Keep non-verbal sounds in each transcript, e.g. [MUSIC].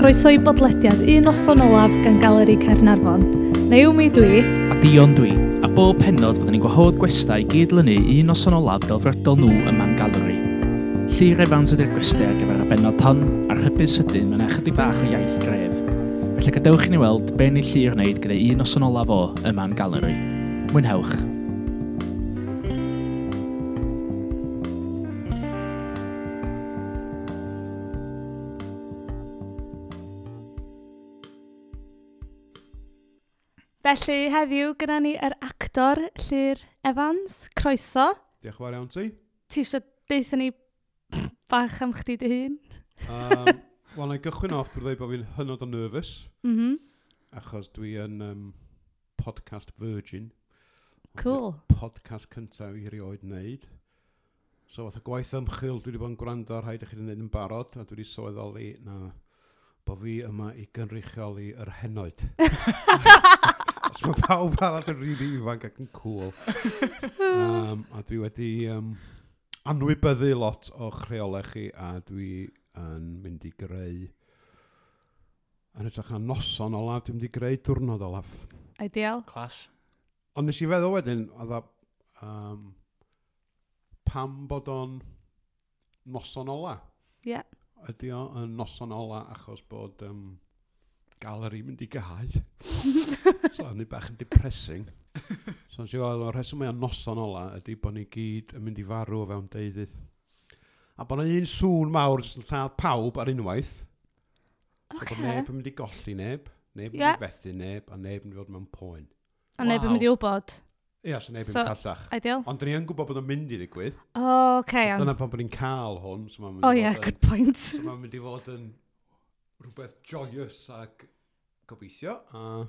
chroeso i bodlediad un noson olaf gan Galeri Caernarfon. Naomi dwi. A Dion dwi. A bob penod fyddwn ni'n gwahodd gwestau gydlynu un noson olaf delfrydol nhw ym Man Galeri. Llyr Evans ydy'r gwestau ar gyfer y benod hon a'r hybydd sydyn yn ychydig bach o iaith gref. Felly gadewch i ni weld be ni llir wneud gyda un noson olaf o y Man Galeri. Mwynhewch! Felly heddiw gyda ni yr actor Llyr Evans, croeso. Diolch yn fawr iawn ti. Ti eisiau deitha ni bach am chdi dy hun? Um, Wel, na i gychwyn off drwy ddweud bod fi'n hynod o nervous. Mm -hmm. Achos dwi yn um, podcast virgin. Cool. Podcast cyntaf i rioed wneud. So, fath o gwaith ymchwil, dwi wedi bod yn gwrando ar rhaid i chi wneud yn barod, a dwi wedi sylweddoli na bod fi yma i gynrychioli yr henoed. [LAUGHS] Os Mae pawb arall yn rili ifanc ac yn cool. Um, a dwi wedi um, anwybyddu lot o chreolau chi a dwi yn mynd i greu yn ytrach na noson olaf, dwi'n mynd i greu diwrnod olaf. Ideal. Clas. Ond nes i feddwl wedyn, oedd um, pam bod o'n noson ola? Ie. Yeah. Ydy o'n noson ola achos bod um, galeri mynd i gau. [LAUGHS] so, ni bach yn depressing. so, nes i weld, o'r rheswm mae'n noson ola ydy bod ni gyd yn mynd i farw o fewn deuddydd. A bod yna un sŵn mawr jyst yn lladd pawb ar unwaith. Okay. Bod neb yn mynd i golli neb, neb yn yeah. mynd i fethu neb, a neb yn mynd i fod mewn poen. A neb yn mynd i wybod. Ie, yes, so neb yn so, callach. Ideal. Ond dyn ni yn gwybod bod o'n mynd i ddigwydd. O, oh, okay, so, Dyna pan bod ni'n cael hwn. So o, oh, yeah, good point. So mae'n mynd i fod yn rhywbeth joyous ac gobeithio. A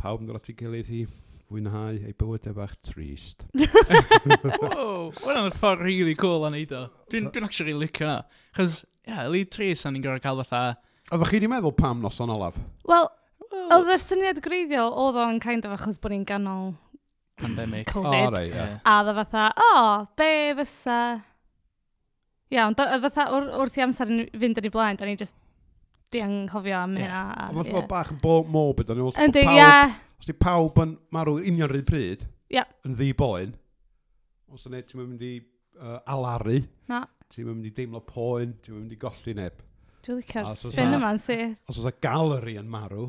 pawb yn dod at ei gilydd i fwynhau ei bywydau bach trist. [LAUGHS] wow, hwnna'n ffordd really cool a'n neud o. Dwi'n dwi actually licio na. Chos, ie, yeah, li trist a'n ni'n gorau cael fatha... Oeddech chi wedi meddwl pam noson olaf? Wel, Oedd y syniad greiddiol oedd o'n kind of achos bod ni'n ganol pandemic. Covid. Oh, right, yeah. A dda fatha, o, oh, be fysa... Iawn, yeah, fatha wr wrth i amser yn fynd yn ei blaen, da ni just di anghofio am hynna. Yeah. Ond mae'n yeah. bach yn bob mob ydyn nhw. Yndi, ie. Os di pawb yn marw union rhywbeth pryd, yeah. yn ddi boen, os yna ti'n mynd i uh, alaru, na. ti'n mynd i deimlo poen, ti'n mynd i golli neb. Dwi'n licio'r spin yma'n syth. Os oes y galeri yn marw,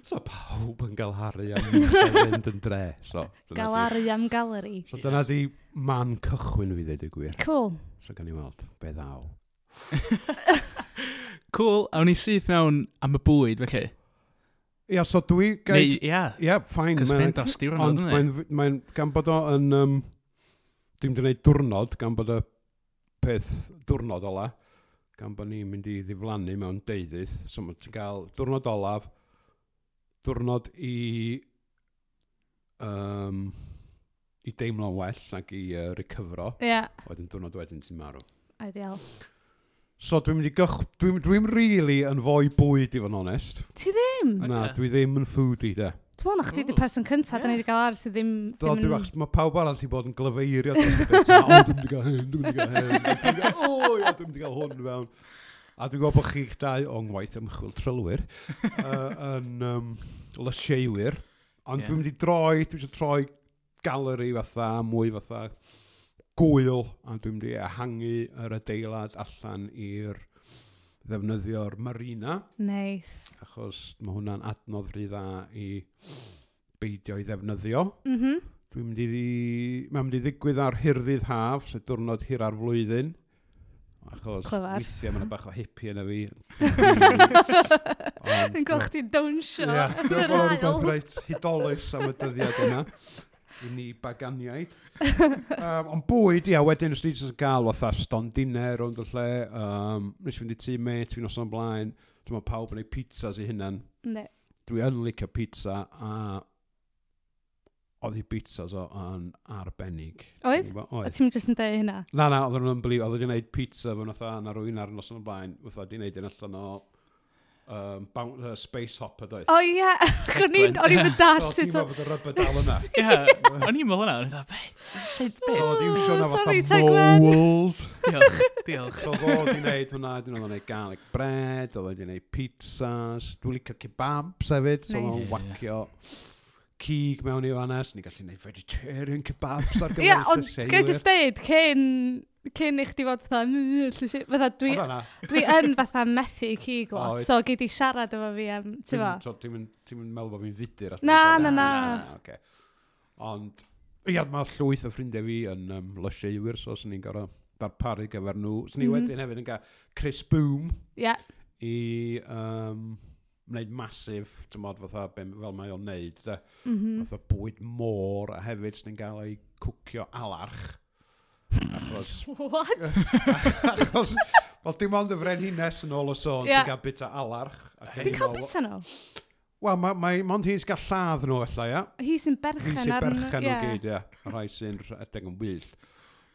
so pawb yn gael galharu am mynd [LAUGHS] yn dre. So, galharu am galeri. So dyna di man cychwyn fi ddweud y gwir. Cool. So gan i weld, be ddaw. [LAUGHS] cool, awn ni syth mewn am y bwyd, felly. Ia, so dwi... Gaid, Neu, ia. Ia, ffain. Cos mae'n dasti diwrnod Ond mae'n mae gan bod o yn... Um, dwi'n mynd i wneud diwrnod, gan bod y peth diwrnod ola, gan bod ni'n mynd i ddiflannu mewn deuddydd, so mae ti'n cael diwrnod olaf, diwrnod i um, i deimlo'n well ac i uh, recyfro. Ie. Yeah. Wedyn diwrnod wedyn ti'n marw. Ideal. So dwi'n mynd i gych... Dwi'n dwi really yn fwy bwyd i fod yn onest. Ti ddim? Na, dwi ddim yn foodie, de. Dwi'n meddwl na chdi di person cyntaf, yeah. da ni wedi cael ars i ddim... Do, dwi'n meddwl, mae pawb arall i bod yn glyfeirio dros y beth. O, dwi'n mynd i gael hyn, dwi'n mynd i gael hyn, dwi'n mynd i gael hwn fewn. A dwi'n gwybod bod chi'ch dau o'n ngwaith ymchwil trylwyr, [LAUGHS] uh, yn um, lysiewyr, ond yeah. dwi'n mynd i droi, dwi'n mynd i droi galeri fatha, mwy fatha, gwyl a dwi'n mynd i ehangu yr adeilad allan i'r ddefnyddio'r marina. Neis. Nice. Achos mae hwnna'n adnodd rhy dda i beidio i ddefnyddio. Mm -hmm. Dwi'n mynd i ddi... Mae'n mynd i ddigwydd ar hirdydd haf, sef diwrnod hir ar flwyddyn. Achos Clyfar. weithiau mae'n bach o hippie yna fi. [LAUGHS] Yn gweld chdi dawnsio yn [LAUGHS] yr ail. Dwi'n bod reit hudolus am y dyddiad yna. [LAUGHS] i ni baganiaid. [LAUGHS] um, ond bwyd, ia, wedyn os ni jyst yn cael fatha ston diner ond y lle, um, nes i fynd i tu met, fi'n os o'n blaen, dwi'n meddwl pawb yn ei pizzas i hunan. Ne. Dwi yn licio pizza a oedd hi pizzas o yn arbennig. Oedd? Oedd. Ti'n just yn dweud hynna? Na, na, oedd nhw'n believe, oedd nhw'n gwneud pizza fo'n oedd na rwy'n ar nos yn y blaen, oedd nhw'n gwneud yn allan o um, bound, uh, space hopper dweud. O [LAUGHS] [LAUGHS] ie, o'n i'n mynd dar sut o... O'n i'n mynd y rybyd dal yna. Ie, o'n i'n mynd yna, o'n i'n dda, be? Sut beth? Oedd i'n sôn am fatha mold. [LAUGHS] Diolch, diolch. So oedd di wneud hwnna, dyn oedd i'n garlic bread, oedd oedd wneud pizzas, dwi'n licio kebabs hefyd, so oedd o'n wacio. Yeah cig mewn i hanes, ni'n gallu gwneud vegetarian kebabs ar gyfer yeah, Ie, ond gael jyst deud, cyn, cyn i chdi fod fatha, mmm, fatha dwi, dwi yn fatha methu cig lot, so gei di siarad efo fi am, ti'n fo? Ti'n mynd meddwl bod fi'n fudur? Na, na, na. Okay. Ond, ia, mae llwyth o ffrindiau fi yn um, lysiewyr, so sy'n ni'n gorau darparu gyfer nhw. Sy'n ni mm -hmm. wedyn hefyd yn cael Chris Boom. Ie. Yeah. I, um, wneud masif, ti'n modd fatha, fel mae o'n neud, da. Mm -hmm. Fatha bwyd môr, a hefyd sy'n gael ei cwcio alarch. Achos... [LAUGHS] What? [LAUGHS] achos, wel, dim ond y frenhines yn ôl o sôn yeah. sy'n cael bita alarch. Dwi'n cael bita nhw? Wel, mae, mae mond hi'n gael lladd nhw, efallai, ia. Hi sy'n berchen arno. Hi sy'n berchen nhw yeah. gyd, ia. Rhai sy'n edrych yn wyllt.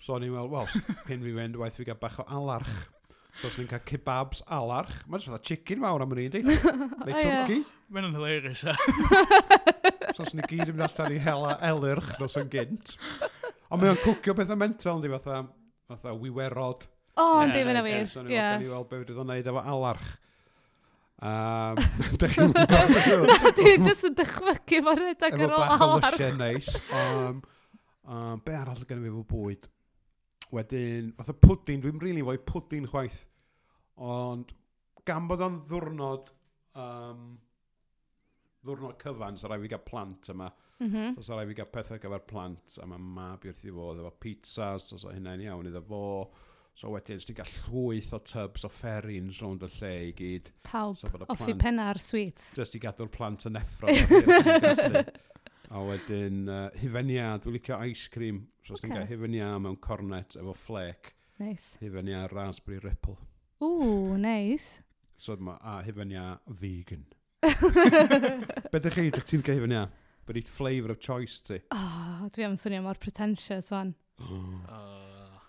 So o'n i'n meddwl, wel, cyn fi fynd, waith fi gael bach o alarch. Os ni'n cael kebabs alarch, mae'n fatha chicken mawr am yr un, di? [LAUGHS] Neu oh, twrci? Mae'n yn hilarious, e. So os ni gyd yn mynd allan i hela elyrch nos yn gynt. Ond mae'n cwcio bethau mental, di, fatha, fatha wiwerod. O, oh, ynddi, mae'n wir, ie. Ie. ni weld beth fydd o'n neud efo alarch. Um, Dwi'n just yn dychmygu fo'n rhedeg ar ôl alarch. Efo bach o lysiau neis. Um, um, be arall gen i fi fo bwyd? Wedyn, fath o pwdyn, dwi'n rili really fwy pwdyn chwaith. Ond gan bod o'n ddwrnod, um, ddwrnod cyfan, so rai fi gael plant yma. Mm -hmm. So, so rai fi gael pethau gyfer plant, a mae mab wrth i fod efo pizzas, so, so hynna'n iawn iddo fo. So wedyn, ti'n gael llwyth o tubs o fferins rownd y lle i gyd. Pawb, so, offi penna'r sweets. Just i gadw'r plant yn effro. [LAUGHS] A wedyn, uh, hifenia, dwi'n licio ice cream. So, okay. cael hifenia mewn cornet efo flake. Nice. Hifenia raspberry ripple. Ooh, nice. So, ma, a hifenia vegan. [LAUGHS] Be dych chi, dych ti'n cael hifenia? But eat flavour of choice ti. Oh, dwi am swnio mor pretentious fan. Oh. Uh.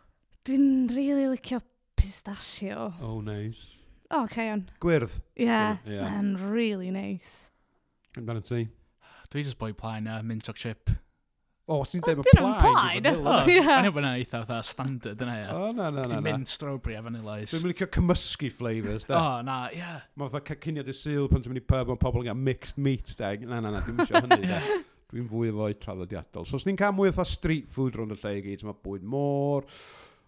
Dwi'n really licio pistachio. Oh, nice. Oh, okay, on. Gwyrdd? Yeah, yeah. and really nice. Amdano ti? Dwi just boi plaen na, mint o'r chip. O, os ti'n dweud bod plaen i fanilla. [LAUGHS] O'n i'n bod yna eitha fatha standard yna, ia. O, na, na, na. Ti'n mynd strawberry a vanilla ice. Dwi'n mynd i cael cymysgu flavours, da. O, na, ia. Mae fatha caciniad y syl pan ti'n mynd i pub o'n pobl yn cael mixed meat, da. Na, na, na, dwi'n eisiau hynny, da. [LAUGHS] Dwi'n fwy o fwy traddodiadol. So, os ni'n cael mwy o street food rhwng y lle i gyd, mae bwyd môr,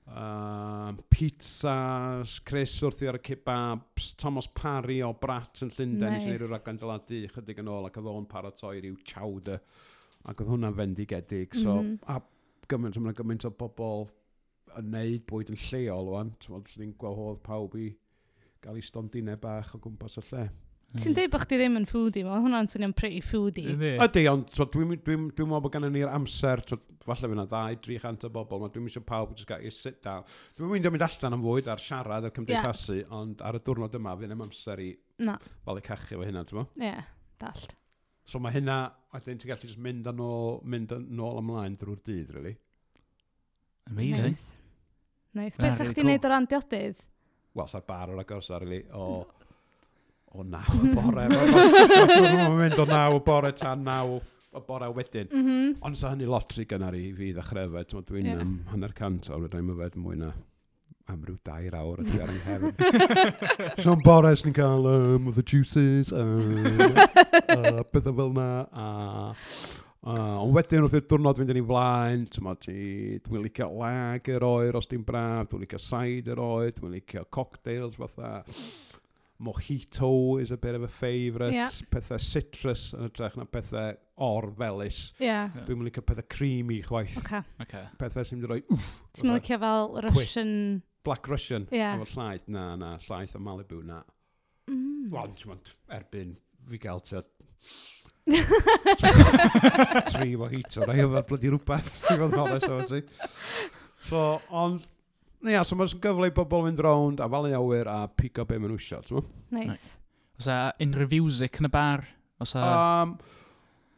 um, pizzas, Chris wrth i ar y kebabs, Thomas Parry o Brat yn Llundain nice. sy'n ei ryw raglen dylandu chydig yn ôl ac oedd o'n paratoi rhyw chowder ac oedd hwnna'n fendigedig. So, mm -hmm. A gymaint, mae'n gymaint o bobl yn neud bwyd yn lleol wan, ti'n gweld pawb i gael ei stondinau bach o gwmpas y lle. Ti'n dweud bod chdi ddim yn foodie, mae hwnna'n swnio'n pretty foodie. Ydy, ond so, dwi'n dwi, dwi, dwi meddwl bod gennym ni'r amser, so, falle fyna 2-300 o bobl, mae dwi'n eisiau pawb just gael i'r sit down. Dwi'n mynd mynd allan am fwyd ar siarad a'r cymdeithasu, yeah. ond ar y diwrnod yma, fi ddim amser i Na. fel i cachu fo hynna, ti'n meddwl? Ie, yeah, dallt. So mae hynna, wedyn ti'n gallu just mynd yn ôl, mynd yn ôl ymlaen drwy'r dydd, really. Amazing. Nice. nice. Beth sa'ch ti'n neud o ran diodydd? Wel, sa'r bar o'r agos really, o o naw y bore. Mae'n mynd o naw y bore tan naw y bore wedyn. Mm -hmm. Ond sa hynny lotri gynnar i fi ddechrau fed. Dwi'n yeah. um, hanner cant o'r rhaid myfed mwy na am ryw dair awr ydw i ar yng yn [LAUGHS] bore ni'n cael um, The Juices, uh, uh, bethau fel na, a... Uh, ond wedyn wrth i'r diwrnod fynd yn ei flaen, ti, dwi'n licio lager oer os di'n braf, dwi'n licio cider oer, dwi'n licio cocktails fatha mojito is a bit of a favourite, yeah. pethau citrus yn ytrach na pethau or felus. yeah. Dwi'n mynd licio pethau creamy chwaith. Okay. Okay. Pethau sy'n mynd i roi wff. Ti'n mynd licio fel Russian... Black Russian. Yeah. Efo llaeth, na, na, llaeth o Malibu, na. Mm. Wel, ti'n mynd erbyn fi gael ti [LAUGHS] tri mojito, rai efo'r blydi rhywbeth, i fod yn honest o'n ti. So, ond Na ia, so mae'n gyfle i bobl fynd rownd a falu awyr a pigo be maen nhw isio, ti'n Nice. Os a unrhyw fiwsic yn y bar? Os a... Um,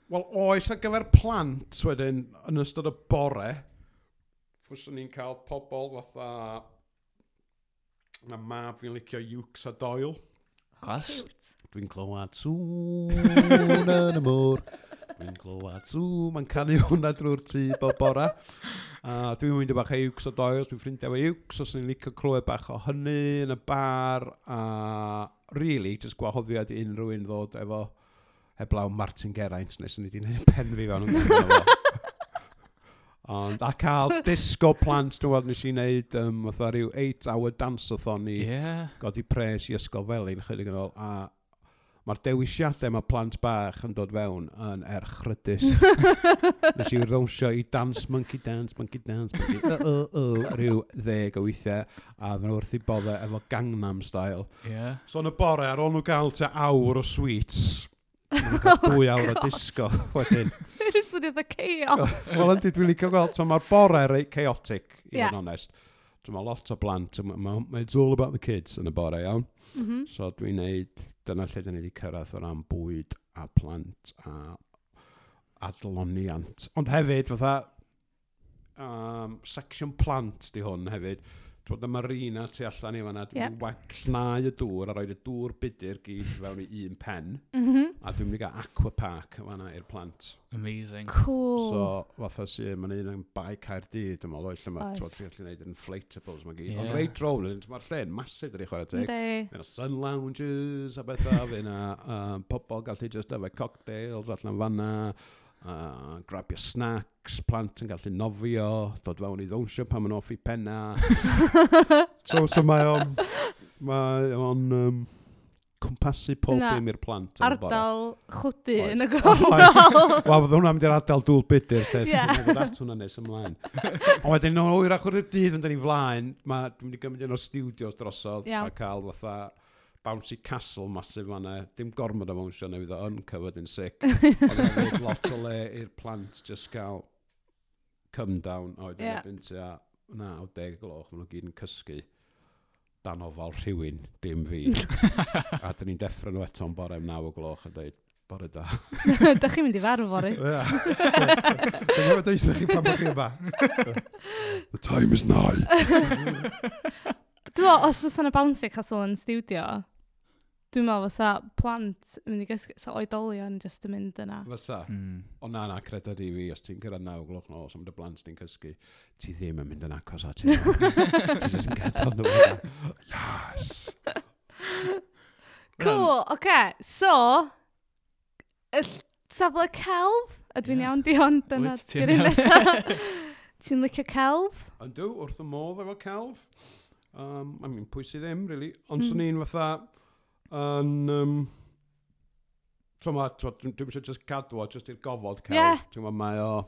Wel, oes ar gyfer plant wedyn, yn ystod y bore, fwyswn ni'n cael pobl fatha... Mae mab fi'n licio Ukes a Doyle. Clas. Dwi'n clywed sŵn yn y môr. Dwi'n glywed, sŵ, mae'n canu hwnna drwy'r tŷ bob bora. A dwi'n mynd i bach ei Iwcs o doels, dwi'n ffrindiau efo Iwcs, os ni'n licio clywed bach o hynny yn y bar, a really, just gwahoddiad i unrhyw un ddod efo heblaw Martin Geraint, nes ni wedi gwneud pen fi fan hwnnw. Ond, a cael disco plant, dwi'n gweld nes i wneud, um, fatha rhyw 8-hour dance-a-thon i yeah. godi pres i ysgol felin, chydig yn ôl, a mae'r dewisiadau mae plant bach yn dod fewn yn erchrydus. [LAUGHS] Nes i ddawnsio i dance, monkey dance, monkey dance, monkey, uh, uh, uh, rhyw ddeg o weithiau, a ddyn nhw wrth i boddau efo Gangnam Style. Yeah. So yn y bore, ar ôl nhw gael te awr o sweets, Mae'n cael [LAUGHS] oh dwy awr o disgo [LAUGHS] wedyn. Mae'n is sort the chaos. Wel, yndi, dwi'n licio gweld, so mae'r bore reit chaotic, i yeah. fod yn onest. So Mae lot o blant, ma, ma, it's all about the kids yn y bore iawn. Mm -hmm. So dwi'n neud, dyna lle dyn ni wedi cyrraedd o ran bwyd a plant a adloniant. Ond hefyd, fatha, um, section plant di hwn hefyd dod y marina tu allan i fanna, dwi'n yeah. cnau y dŵr a roed y dŵr budur gyd fewn i un pen, mm -hmm. a dwi'n mynd i gael aqua park fanna i'r plant. Amazing. Cool. So, fatha si, mae'n un yn bai cair dyd, dwi'n meddwl, lle mae ti'n gallu gwneud inflatables, mae gyd. Yeah. Ond rei drone, mae'r lle'n masif dyn i chwarae teg. Fyna sun lounges a bethau, [LAUGHS] fyna um, pobl gallu just efo cocktails allan fanna, uh, grab your snacks, plant yn gallu nofio, dod fewn i ddownsio pan ma'n offi penna. [LAUGHS] so, so mae o'n, mae o'n um, cwmpasu pob dim i'r plant. Ardal chwdy yn y gornol. Wel, fydd hwnna'n mynd i'r ardal dŵl bydyr. lle yeah. dwi'n at hwnna nes ymlaen. [LAUGHS] Ond wedyn, no, oerach o'r dydd yn dyn ni flaen, dwi'n mynd i gymryd un o studios drosodd yeah. a cael fatha bouncy castle masif fanna, dim gormod o bounsio neu fydd o yn covered in sick. Ond lot o le i'r plant just gael come down oed yeah. yn ebyn a na, o deg gloch, maen nhw gyd yn cysgu dan ofal rhywun, dim fi. a dyn ni'n deffro nhw eto'n bore am naw o gloch a dweud, bore da. Dych chi'n mynd i farw fory. Dyna fe deitha chi pan bych chi yma. The time is nigh. Dwi'n meddwl, os fysa yna bouncy castle yn studio, dwi'n meddwl fysa plant yn mynd i gysgu, sa oedolion jyst yn mynd yna. Fysa. Mm. O na, na, credad i fi, os ti'n cyrraedd naw gloch nos am dy blant ti'n cysgu, ti ddim yn mynd yn acos a ti. [LAUGHS] ti jyst yn gadael nhw. Yes! Cool, oce. Okay. So, y safle celf, ydw i'n yeah. iawn, Dion, dyna Wyt dirin nesaf. [LAUGHS] ti'n licio celf? Yndw, wrth y modd efo celf. Um, I mean, pwy sydd ddim, really. Ond mm. swn i'n fatha yn... Um, Tro ma, dwi'n eisiau just cadw o, just i'r gofod cael. Yeah. Dwi'n mae o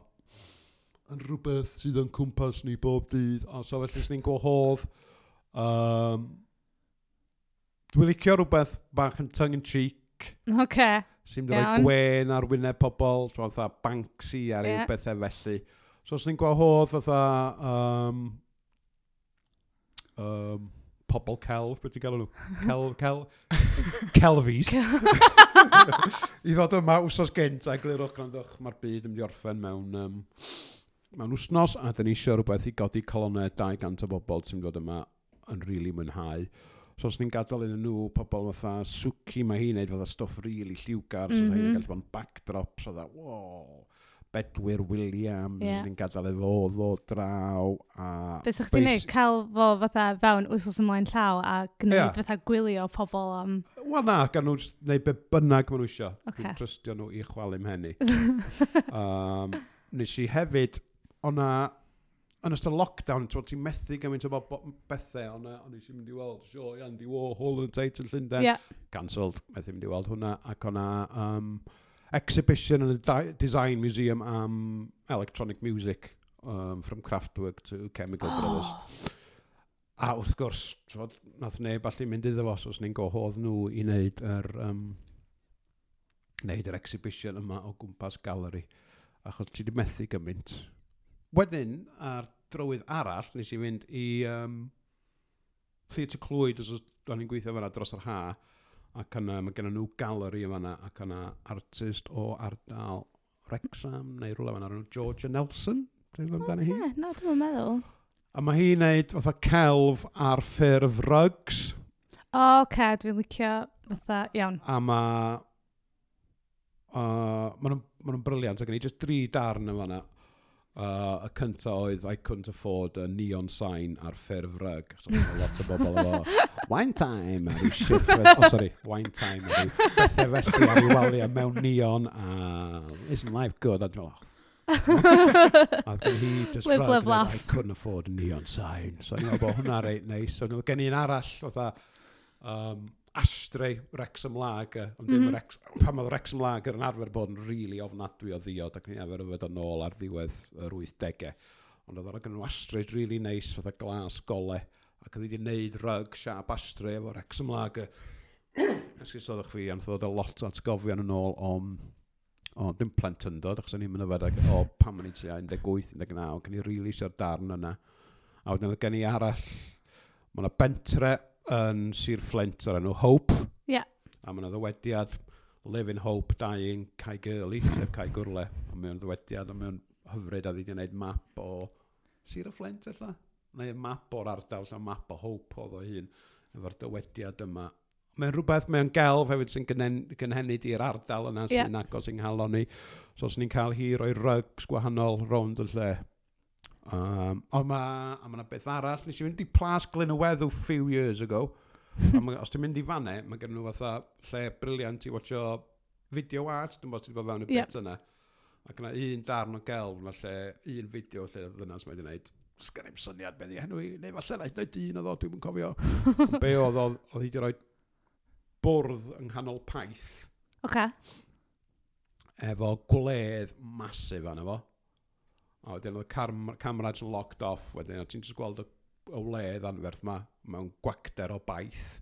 yn rhywbeth sydd yn cwmpas ni bob dydd, O, so felly sy'n ni'n gwahodd. Um, dwi'n licio rhywbeth bach yn tongue in cheek. Oce. Okay. Sy'n mynd yeah, i gwen ar wyneb pobl, dwi'n fatha Banksy ar yeah. bethau felly. So os ni'n gwahodd fatha um, um, pobl celf, beth ti'n galw nhw? [LAUGHS] Cel, cel, celfis. [LAUGHS] I ddod yma wsos gynt a glirwch grandwch, mae'r byd yn mynd i orffen mewn, um, mewn wsnos a dyn ni eisiau rhywbeth i godi colonnau 200 o bobl sy'n dod yma yn rili really mwynhau. So os ni'n gadael iddyn nhw, pobl fatha Suki mae hi'n neud fatha stwff rili really lliwgar, mm -hmm. so hi'n gallu mhm. bod yn backdrop, so dda, wow. Bedwyr Williams yeah. yn gadael efo o draw a... Be sa'ch ti'n neud? Cael fo fatha fewn wsos ymlaen llaw a gwneud yeah. fatha gwylio pobl am... Wel na, gan nhw wneud be bynnag maen nhw eisiau. Okay. Dwi'n trystio nhw i chwalu mhenni. um, [LAUGHS] nes i hefyd, o'na... Yn ystod lockdown, ti'n methu gymaint o bo bethau, o'na on eisiau mynd i weld sio Andy Warhol yn Tate yn Llundain. Yeah. Cancelled, methu mynd i weld hwnna, ac o'na... Um, exhibition yn y Design Museum am electronic music um, from Kraftwerk to Chemical. Brothers. [GASPS] A wrth gwrs, trod, nath neb allu mynd iddo fo, os ni'n gohodd nhw i wneud yr, um, wneud yr exhibition yma o gwmpas galeri, achos ti wedi methu gymaint. Wedyn, ar drywydd arall, nes i fynd i um, Theatr Clwyd, os o'n i'n gweithio fanna dros yr ha, ac yna mae gennym nhw galeri yma yna, ac yna artist o ardal Rexham neu rhywle yma nhw, Georgia Nelson, dwi'n gwybod amdano hi. Ie, na, dwi'n meddwl. A mae hi'n neud fatha celf ar ffurf rugs. O, oh, okay, dwi'n licio fatha, iawn. A mae... Uh, maen nhw'n ma nhw briliant ac yn i just dri darn yma yna. Uh, y cynta oedd I couldn't afford a neon sign ar ffurf rug. So, lot o bobl efo wine time a rhyw shit. oh, sorry, wine time a rhyw bethau felly a rhyw waliau mewn neon a isn't life good? A dwi'n meddwl, oh. a gen hi just Live, rug, laugh. I couldn't afford a neon sign. So ni'n meddwl bod hwnna reit neis. So ni'n gen un arall, oedd um, astrau Wrexham Lager, ond dim mm -hmm. Rex, pan oedd Wrexham Lager yn arfer bod yn rili really ofnadwy o ddiod, ac ni efer yfed yn ôl ar ddiwedd yr 80au. Ond oedd o'n nhw astrau rili really neis, fatha glas gole, ac oedd wedi gwneud rug siap astrau efo Wrexham Lager. Ysgris [COUGHS] oedd fi, ond oedd o lot o atgofion yn ôl om... O, ddim plentyndod, achos o'n i'n mynd yfed o pan o'n i tua 18-19, cyn i rili really eisiau'r darn yna. A wedyn oedd gen i arall, mae yna bentre yn Sir Flint o'r enw Hope. Ie. Yeah. A mae'n ddywediad Live in Hope, Dying, Cai Gurley, [LAUGHS] sef Cai Gwrle. A mae'n ddywediad, a mae'n hyfryd a ddi gwneud map o Sir y Flint, illa? Neu map o'r ardal, lla map o Hope oedd o hun, efo'r dywediad yma. Mae'n rhywbeth, mae'n gelf hefyd sy'n gynhenid i'r ardal yna sy'n yeah. agos i'n Nghalon ni. So, os ni'n cael hi roi rygs gwahanol rownd y lle, Um, ond mae ma yna beth arall, nes i fynd i plas glyn y weddw few years ago. [LAUGHS] ma, os ti'n mynd i fanne, mae gen nhw fatha lle briliant i watcho video art, dwi'n bod ti'n bod fewn y bit yna. Ac yna un darn o gelf, yna lle un fideo lle ddynas mae wedi gwneud. Sgan i'n syniad beth i henw i, neu falle na i ddweud un oedd o, dwi'n cofio. be oedd oedd hi wedi rhoi bwrdd yng nghanol paith. Oce. Okay. Efo gwledd masif anna fo. A wedyn oedd cam, camera'n locked off, wedyn a ti'n just gweld y, y le ddanferth ma, mewn gwacder o baith.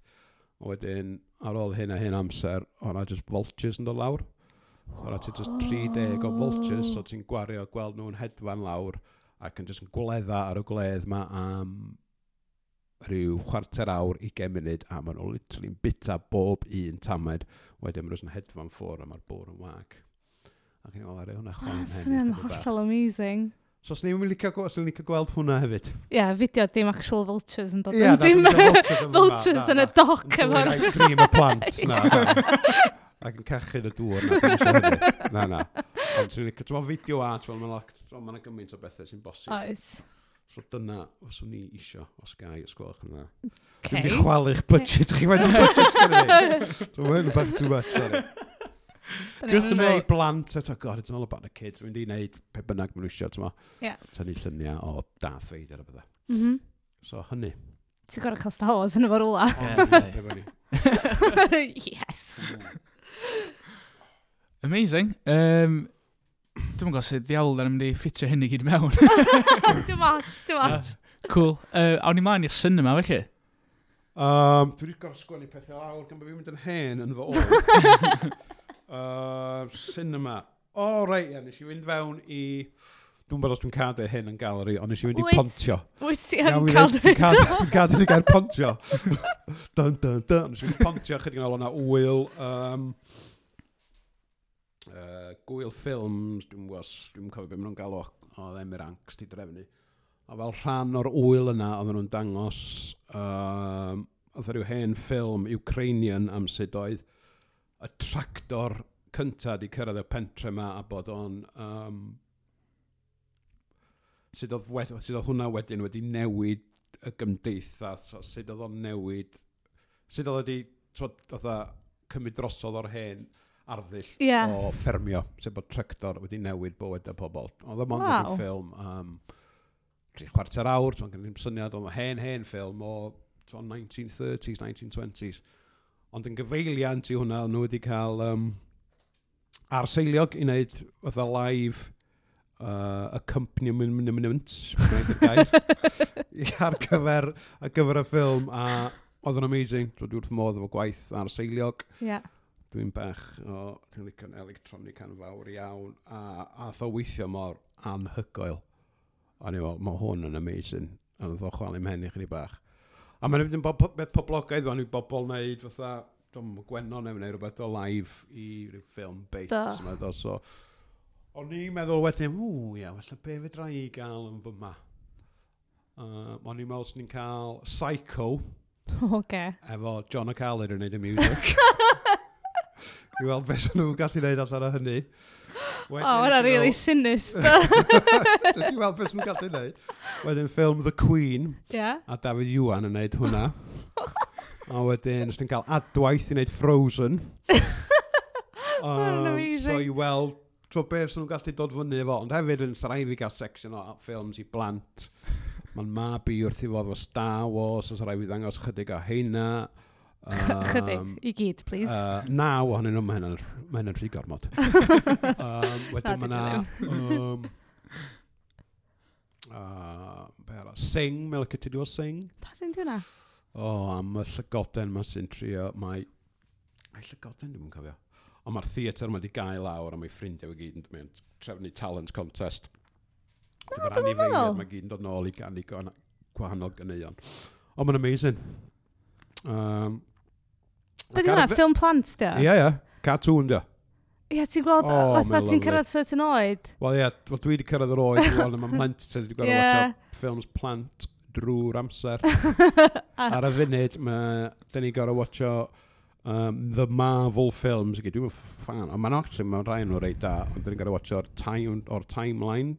A wedyn, ar ôl hyn a hyn amser, o'na just vultures yn dod lawr. So, o'na ti just 30 o vultures, so ti'n gwario gweld nhw'n hedfan lawr, ac yn just yn gweledda ar y gwledd ma am rhyw chwarter awr, 20 munud, a maen nhw'n literally'n bita bob un tamed. Wedyn maen nhw'n hedfan ffwr a mae'r bwr yn wag. Ac yn i'n meddwl, hwnna chwaen hyn. Swn i'n hollol amazing. So os ni'n licio, os ni'n licio gweld hwnna hefyd. Ie, yeah, fideo dim actual vultures yn dod. Ie, yeah, dim [LAUGHS] vultures yn y doc Yn efo'r... Ice cream y plant [LAUGHS] na. Ac yn cachu y dŵr na. Na, na. Ond ti'n licio, ti'n fideo art, fel mae'n meddwl, mae'n gymaint o bethau sy'n bosib. Oes. So dyna, os o'n i isio, os gai, os gwelwch yna. Okay. Dwi'n chwalu'ch budget, chi'n gwneud budget gyda ni. [LAUGHS] Dwi'n gwneud bach too much, sorry. Dwi wrth yn meddwl blant eto, god, it's all about the kids. Mynd i wneud pe bynnag maen nhw eisiau, ti'n ma. Yeah. Tynnu lluniau o Darth Vader a bydda. Mm. So, hynny. Ti'n gorau cael Star Wars yn efo'r ola. [LAUGHS] Yes. [LAUGHS] Amazing. Um, Dwi'n gwybod sut ddiawl yn mynd i ffitio hyn i gyd mewn. [LAUGHS] Dwi'n watch, dwi'n watch. Cool. Uh, awn i maen i'r cinema, felly? Um, dwi wedi gorau sgwennu pethau lawr, gan bod fi'n mynd yn hen yn fy ôl. Uh, cinema. O, oh, reit, ia, nes i fynd fewn i... Dwi'n bod os dwi'n cadw hyn yn galeri, ond nes i fynd i pontio. Wyt ti yn cael dwi'n cadw? Dwi'n cadw ni gair pontio. [LAUGHS] dun, dun, dun. Nes i fynd i pontio, chydig yn ôl o'na wyl... Um, uh, gwyl ffilms, dwi'n gwybod, dwi'n cofio beth maen nhw'n galw o ddim i'r angst i drefnu. A fel rhan o'r wyl yna, oedden nhw'n dangos um, oedd e rhyw hen ffilm Ukrainian am sut oedd y tractor cyntaf wedi cyrraedd y pentre yma a bod o'n... Um, sut oedd, wed, sut oedd hwnna wedyn wedi newid y gymdeithas, o sut oedd o'n newid, sut oedd wedi cymryd drosodd o'r hen arddull yeah. o ffermio, sef bod tractor wedi newid bywyd y pobl. Oedd yma wow. yn ffilm, um, tri chwarter awr, ti'n gynnu'n syniad, oedd hen, hen ffilm o 1930s, 1920s. Ond yn gyfeiliant i hwnna, nhw wedi cael um, arseiliog i wneud fatha live uh, accompaniment [LAUGHS] ar gyfer, ar gyfer y ffilm a oedd yn amazing. Dwi'n wrth modd efo gwaith arseiliog. Yeah. Dwi'n bech o, dwi'n licio'n electronic anfawr iawn a, a tho weithio mor anhygoel. A ni fel, mae hwn yn amazing. A ddoch chwalu mhen i chdi bach. A mae'n mynd yn bod beth poblogaidd fan i bobl wneud fatha, dwi'n gwenno neu wneud rhywbeth o live i ryw ffilm beit. Do. So, o'n i'n meddwl wedyn, ww, ia, felly be fe dra i gael yn fy ma? Uh, o'n i'n meddwl sy'n ni'n cael Psycho. Okay. Efo John O'Callaghan yn neud y music. I weld beth nhw'n gallu neud allan o hynny. O, hwnna really sinister. [LAUGHS] Dwi weld beth sy'n gallu gwneud. Wedyn ffilm The Queen. Yeah. A David Iwan yn gwneud hwnna. [LAUGHS] a wedyn, ysdyn cael adwaith i wneud Frozen. [LAUGHS] um, so i weld tro beth sy'n gallu dod fyny efo. Ond hefyd yn sarai fi gael section o ffilms i blant. Mae'n mab i wrth i fod o Star Wars, os rai fi ddangos chydig o heina. Um, i gyd, please. Uh, naw ohonyn nhw, mae hynny'n ma hynny rhy gormod. [LAUGHS] um, wedyn mae yna... Um, uh, bera, sing, mae'n lycio ti diwedd sing. Pa rhan di hwnna? O, oh, am y llygoden mae sy'n trio, mae... Ai llygoden dwi'n cofio. Ond mae'r theatr mae wedi gael lawr a mae ffrindiau i gyd yn mynd trefnu talent contest. No, dwi'n meddwl. Mae gyd yn dod nôl i gannu gwahanol ganeuon. Ond mae'n amazing. Um, Be di hwnna, ffilm plant, di o? Ie, ie. Cartoon, di o. Ie, ti'n gweld, O, fatha mae'n ti'n cyrraedd certain oed. Wel, ie, wel, dwi wedi cyrraedd yr oed, wel, mae plant, ti wedi gweld Ie. watch ffilms plant drwy'r amser. [LAUGHS] Ah. Ar y funud, mae, da ni gorau watcho um, The Marvel Films. Dwi'n mynd fan, ond mae'n actually, mae'n rhai nhw'n reit da, ond da ni gorau watcho o'r, time, or timeline.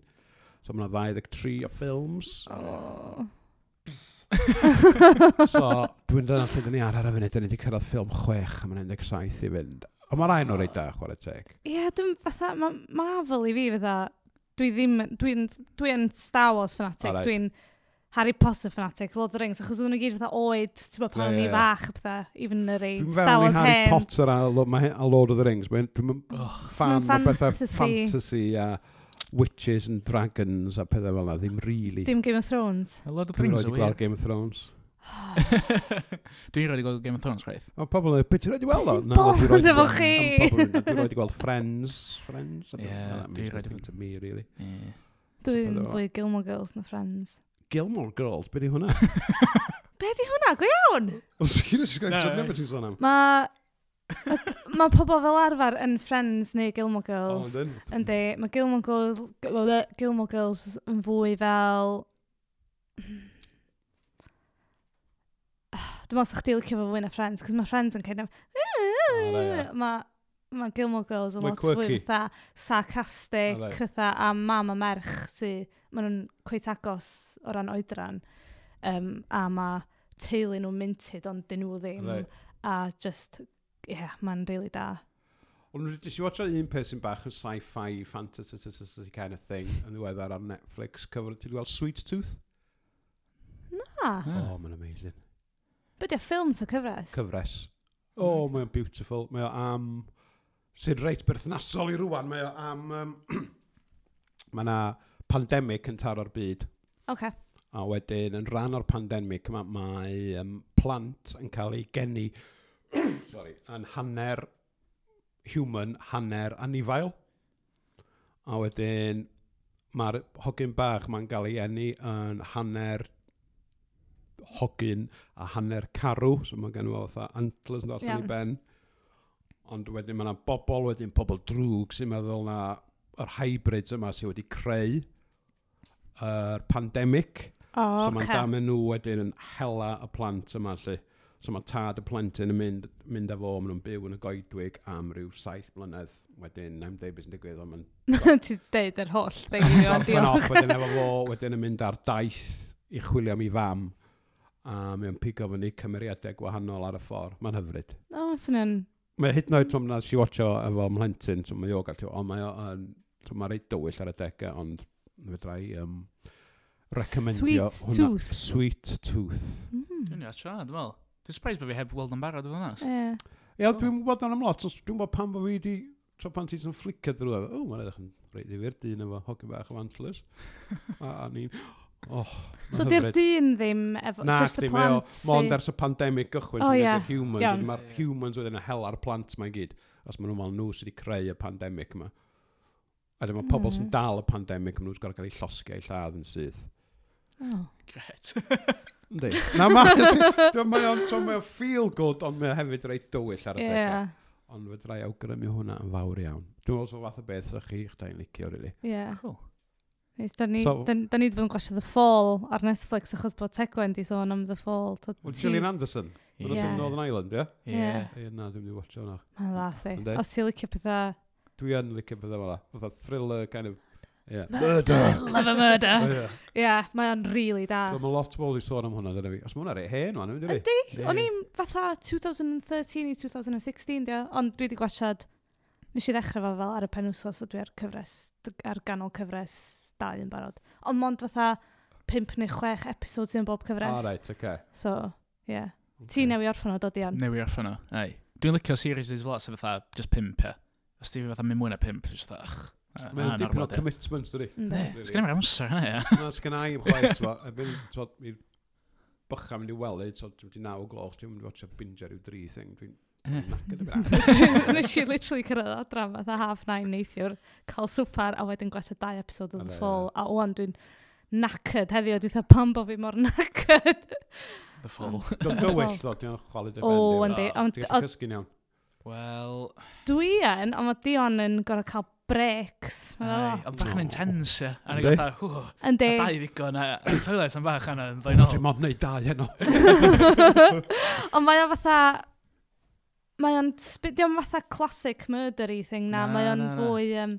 So mae'n 23 o ffilms. Oh. [LAUGHS] so, dwi'n dod allan dyn ni ar ar y funud, dyn ni wedi cyrraedd ffilm 6 am 17 i fynd. Ond mae rai nhw'n reit da, chwarae teg. Ie, yeah, dwi'n fatha, mae Marvel i fi fatha, dwi ddim, dwi'n dwi, dwi Star Wars fanatic, right. dwi'n Harry Potter fanatic, Lord of the Rings, achos oedden nhw gyd fatha oed, ti'n bod pan ni fach, fatha, even yr ei, Star Wars hen. Harry Potter a, a Lord of the Rings, dwi'n oh, fan o bethau fantasy a... Uh, witches and dragons a pethau fel yna, ddim really. Dim Game of Thrones. A lot of things are weird. Game of Thrones. [SIGHS] Dwi'n rhaid i gweld Game of Thrones, chwaith. O, pobl yn, beth ti'n rhaid i weld o? Na, dwi'n rhaid i gweld chi. Dwi'n rhaid i gweld Friends. Friends? Yeah, dwi'n rhaid i gweld. to me, really. Yeah. Dwi'n fwy Gilmore Girls na Friends. Gilmore Girls? Be di hwnna? [LAUGHS] Be di hwnna? Go iawn! O, sgyn ysgrifennu, sôn am. Mae mae pobl fel arfer yn Friends neu Gilmore Girls. Oh, Yndi, mae Gilmore Girls, Gilmore Girls yn fwy fel... [SIGHS] Dwi'n meddwl sa'ch ti'n licio fo fwy na Friends, cos mae Friends yn kind of... Mae ma Gilmore Girls yn lot fwy fatha sarcastic, fatha a mam a merch sy'n... Maen nhw'n cweit agos o ran oedran. Um, a mae teulu nhw'n minted, ond dyn nhw ddim. Right. A just yeah, mae'n really da. Ond nes i watcha un peth sy'n bach yn sci-fi, fantasy kind of thing yn ddiweddar ar Netflix cyfr. Ti'n gweld Sweet Tooth? Na. Oh, mae'n amazing. Bydde ffilm to cyfres? Cyfres. Oh, mae'n beautiful. Mae o am... Sy'n reit berthnasol i rwan. Mae o am... Um, [CLEARS THROAT] mae yna pandemig yn taro'r byd. Okay. A wedyn, yn rhan o'r pandemig, mae um, plant yn cael ei geni [COUGHS] sorry, yn hanner human, hanner anifail. A wedyn mae'r hogyn bach mae'n cael ei enni yn hanner hogyn a hanner carw, so mae gen i fatha antlers yn allan yeah. i ben. Ond wedyn mae yna bobl, wedyn pobl drwg sy'n meddwl na yr hybrids yma sydd wedi creu yr pandemig. Oh, so mae'n okay. damen nhw wedyn yn hela y plant yma, lle. So mae tad y plentyn yn mynd, mynd efo, maen nhw'n byw yn y goedwig am ryw saith blynedd. Wedyn, 90 beth sy'n digwydd, ond mae'n... [LAUGHS] Ti deud yr holl thing [LAUGHS] i o'n diolch. Wedyn efo fo, [LAUGHS] wedyn yn mynd ar daith i chwilio am ei fam. A mae'n pigo fyny cymeriadau gwahanol ar y ffordd. Mae'n hyfryd. O, oh, sy'n yn... Mae hyd yn oed trwm na si watcho efo mhlentyn, trwm mae o gael ond mae o'n... Trwm mae reit dywyll ar y degau, ond fedrai... Um, recommendio Sweet hwnna. Tooth. Sweet Tooth. Mm. Dwi'n iawn siarad, dwi'n meddwl. Dwi'n surprised bod fi heb weld yn barod efo hwnna. Ie. Ie, dwi'n gwybod am lot. Dwi'n gwybod pan bod fi wedi... Tro pan ti'n fflicio drwy dda, o, mae'n edrych yn reit ddifur, dyn efo hogi bach o antlers. [LAUGHS] a, a ni'n... Oh, so di'r dyn ddim efo, Na, just y plant. Na, mond ers y pandemig gychwyn, O, ie. yeah. humans, mae'r humans wedyn yn hel ar plant mae'n gyd, os maen nhw'n nhw sydd wedi creu y pandemig yma. A dyma mm. pobl sy'n dal y pandemig, maen nhw'n gorau cael eu llosgu eu lladd yn syth. Oh. Gret. [LAUGHS] Ynddi. Na [LAUGHS] mae o'n so mae o'n feel good, ond mae o hefyd reit dywyll ar y yeah. degau. Ond fe drai awgrymu hwnna yn fawr iawn. Dwi'n meddwl so fath o beth sy'ch chi, eich chda'n licio, really. Yeah. Cool. Neis, da ni, so, da, da ni wedi bod yn gwasio The Fall ar Netflix achos bod Tegwen di sôn am The Fall. Wel, Gillian Anderson, yn yeah. Northern Ireland, ie? Ie. Ie, na, dwi'n mynd i watcho hwnna. Mae'n dda, si. E. Os ti'n licio pethau... Dwi yn licio pethau fel Fatha thriller, kind of Yeah. Murder! [LAUGHS] Love a murder! Oh, ie, yeah. yeah, mae o'n really da. Mae lot o bobl wedi sôn am hwnna, dyna fi. Os mae hwnna rei hen, o'n i'n fi. Ydy, o'n i'n fatha 2013 i 2016, dio, ond dwi wedi gwachod, nes i ddechrau fo fel ar y penwsos, a dwi ar cyfres, ar ganol cyfres dau yn barod. Ond mond fatha 5 neu 6 episodes yn bob cyfres. Ah, right, okay. So, ie. Yeah. Okay. Ti newi orffan o, dod i an? Newi orffan o, ei. Dwi'n licio series these fel sef fatha, just 5, ie. Os ti fatha mynd mwy na 5, just fatha, ach, Mae'n dipyn o commitment, dydy. Ne, sgan i'n amser hynny, ia. Na, sgan i'n chwaith, ti'n i'r bycha mynd i weld, so ti'n wedi naw o gloch, dwi'n mynd i watch a binge ar yw dri thing, dwi'n Nes [LAUGHS] i literally cyrraedd adran fatha half nine neithiwr, cael swpar a wedyn gwasio dau episod oedd yn ffôl, a o'n dwi'n knackered heddiw, dwi'n dweud pam bo fi mor [LAUGHS] knackered. The fall. Dwi'n dywyll ddo, dwi'n chwalu dy O, yndi. Dwi'n cysgu'n iawn. Wel... Dwi yn, ond mae Dion yn gorau cael breaks. Ond bach yn intense, ie. A ni'n gatha, hw, a dau ddigon, a [LAUGHS] toilet yn bach yna, yn ddweud, Dwi'n mod wneud dau heno. [LAUGHS] Ond mae o fatha, mae o'n, di o'n fatha classic murdery thing na, mae o'n fwy, um,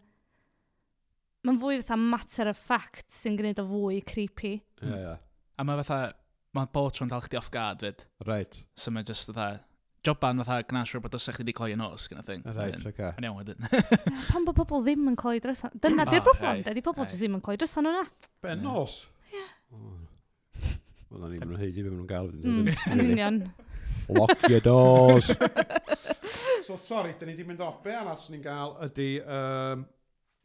mae'n fwy fatha matter of fact sy'n gwneud o fwy creepy. Ie, ie. A mae fatha, mae bob tro'n dal chdi off guard fyd. Right. So mae just fatha, joban fatha gwna siwr bod ysach chi wedi cloi yn os gyda thing. Right, oce. Yn iawn wedyn. Pan bod pobl ddim yn cloi drysan. Dyna ah, di'r broblem, dydy pobl jyst ddim yn cloi drysan hwnna. Ben nos. Ie. Wel, na ni ddim yn heidi beth maen nhw'n gael. Hmm, yn union. Lock your doors. [LAUGHS] so, sorry, dyn ni wedi mynd off. Be arall ni'n gael ydy... Um,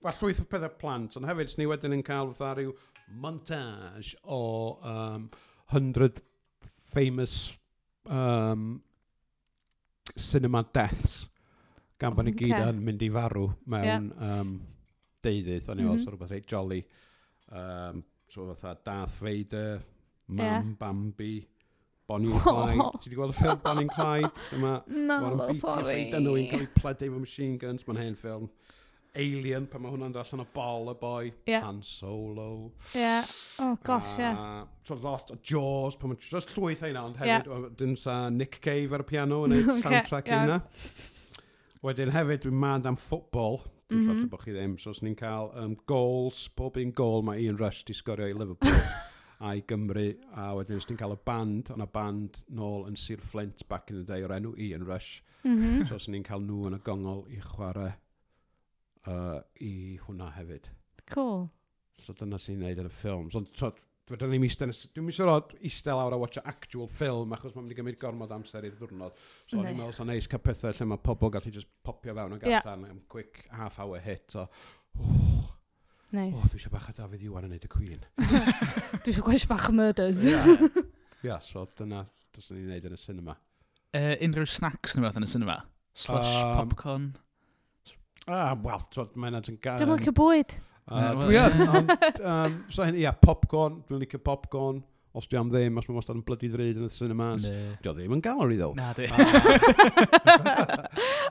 Wel, llwyth o pethau plant, ond hefyd ni wedyn yn cael fatha rhyw montage o um, 100 famous um, cinema deaths, gan bod ni okay. gyd yn mynd i farw mewn yeah. um, deudydd. O'n i'n mm -hmm. weld rhywbeth reit jolly. Um, so fatha Darth Vader, Mam, yeah. Bambi, Bonnie and [LAUGHS] Clyde. Ti wedi gweld y ffilm Bonnie and Clyde? Dyma, [LAUGHS] no, Warren no, sorry. Dyma nhw'n cael eu pledu efo machine guns, mae'n hen ffilm. Alien, pan mae hwnna'n dod allan o bol y boi. Yeah. Han Solo. Yeah. Oh, gosh, ie. Uh, yeah. lot o Jaws, pan mae'n just llwyth ein nawr, ond hefyd, yeah. dyn sa Nick Cave ar y piano yn [LAUGHS] neud okay, soundtrack yeah. yna. Wedyn hefyd, dwi'n mad am ffwtbol, Dwi'n mm -hmm. falle bod chi ddim. So, os ni'n cael um, goals, pob un gol mae Ian Rush di sgorio i Liverpool [LAUGHS] a'i Gymru. A wedyn, os ni'n cael y band, ond y band nôl yn Sir Flint back in the day o'r enw Ian Rush. Mm -hmm. So, os ni'n cael nhw yn y gongol i chwarae uh, i hwnna hefyd. Cool. So dyna sy'n neud yn y ffilm. So, so Dwi'n ni'n eistedd, dwi'n mis rod eistedd lawr a watch actual film achos mae'n mynd i gymryd gormod amser i'r ddwrnod. So o'n i'n meddwl sa'n neis cael pethau lle mae pobl gallu just popio fewn o allan yeah. am quick half hour hit. So, oh, nice. oh, dwi eisiau bach a David Iwan yn neud y Queen. [LAUGHS] dwi eisiau gwell bach murders. Ia, yeah. yeah, so dyna dwi'n ni'n neud yn y cinema. Uh, unrhyw snacks neu beth yn y cinema? Slush, um, popcorn? Ah, wel, twyd, mae yna ti'n gael... Dwi'n licio bwyd. Dwi yn, ond, ia, popcorn, dwi'n licio popcorn. Os dwi am ddim, os mae'n wastad yn blydi ddryd yn y cinemas. Ne. Dwi o ddim yn gallery, ddo. Na, dwi.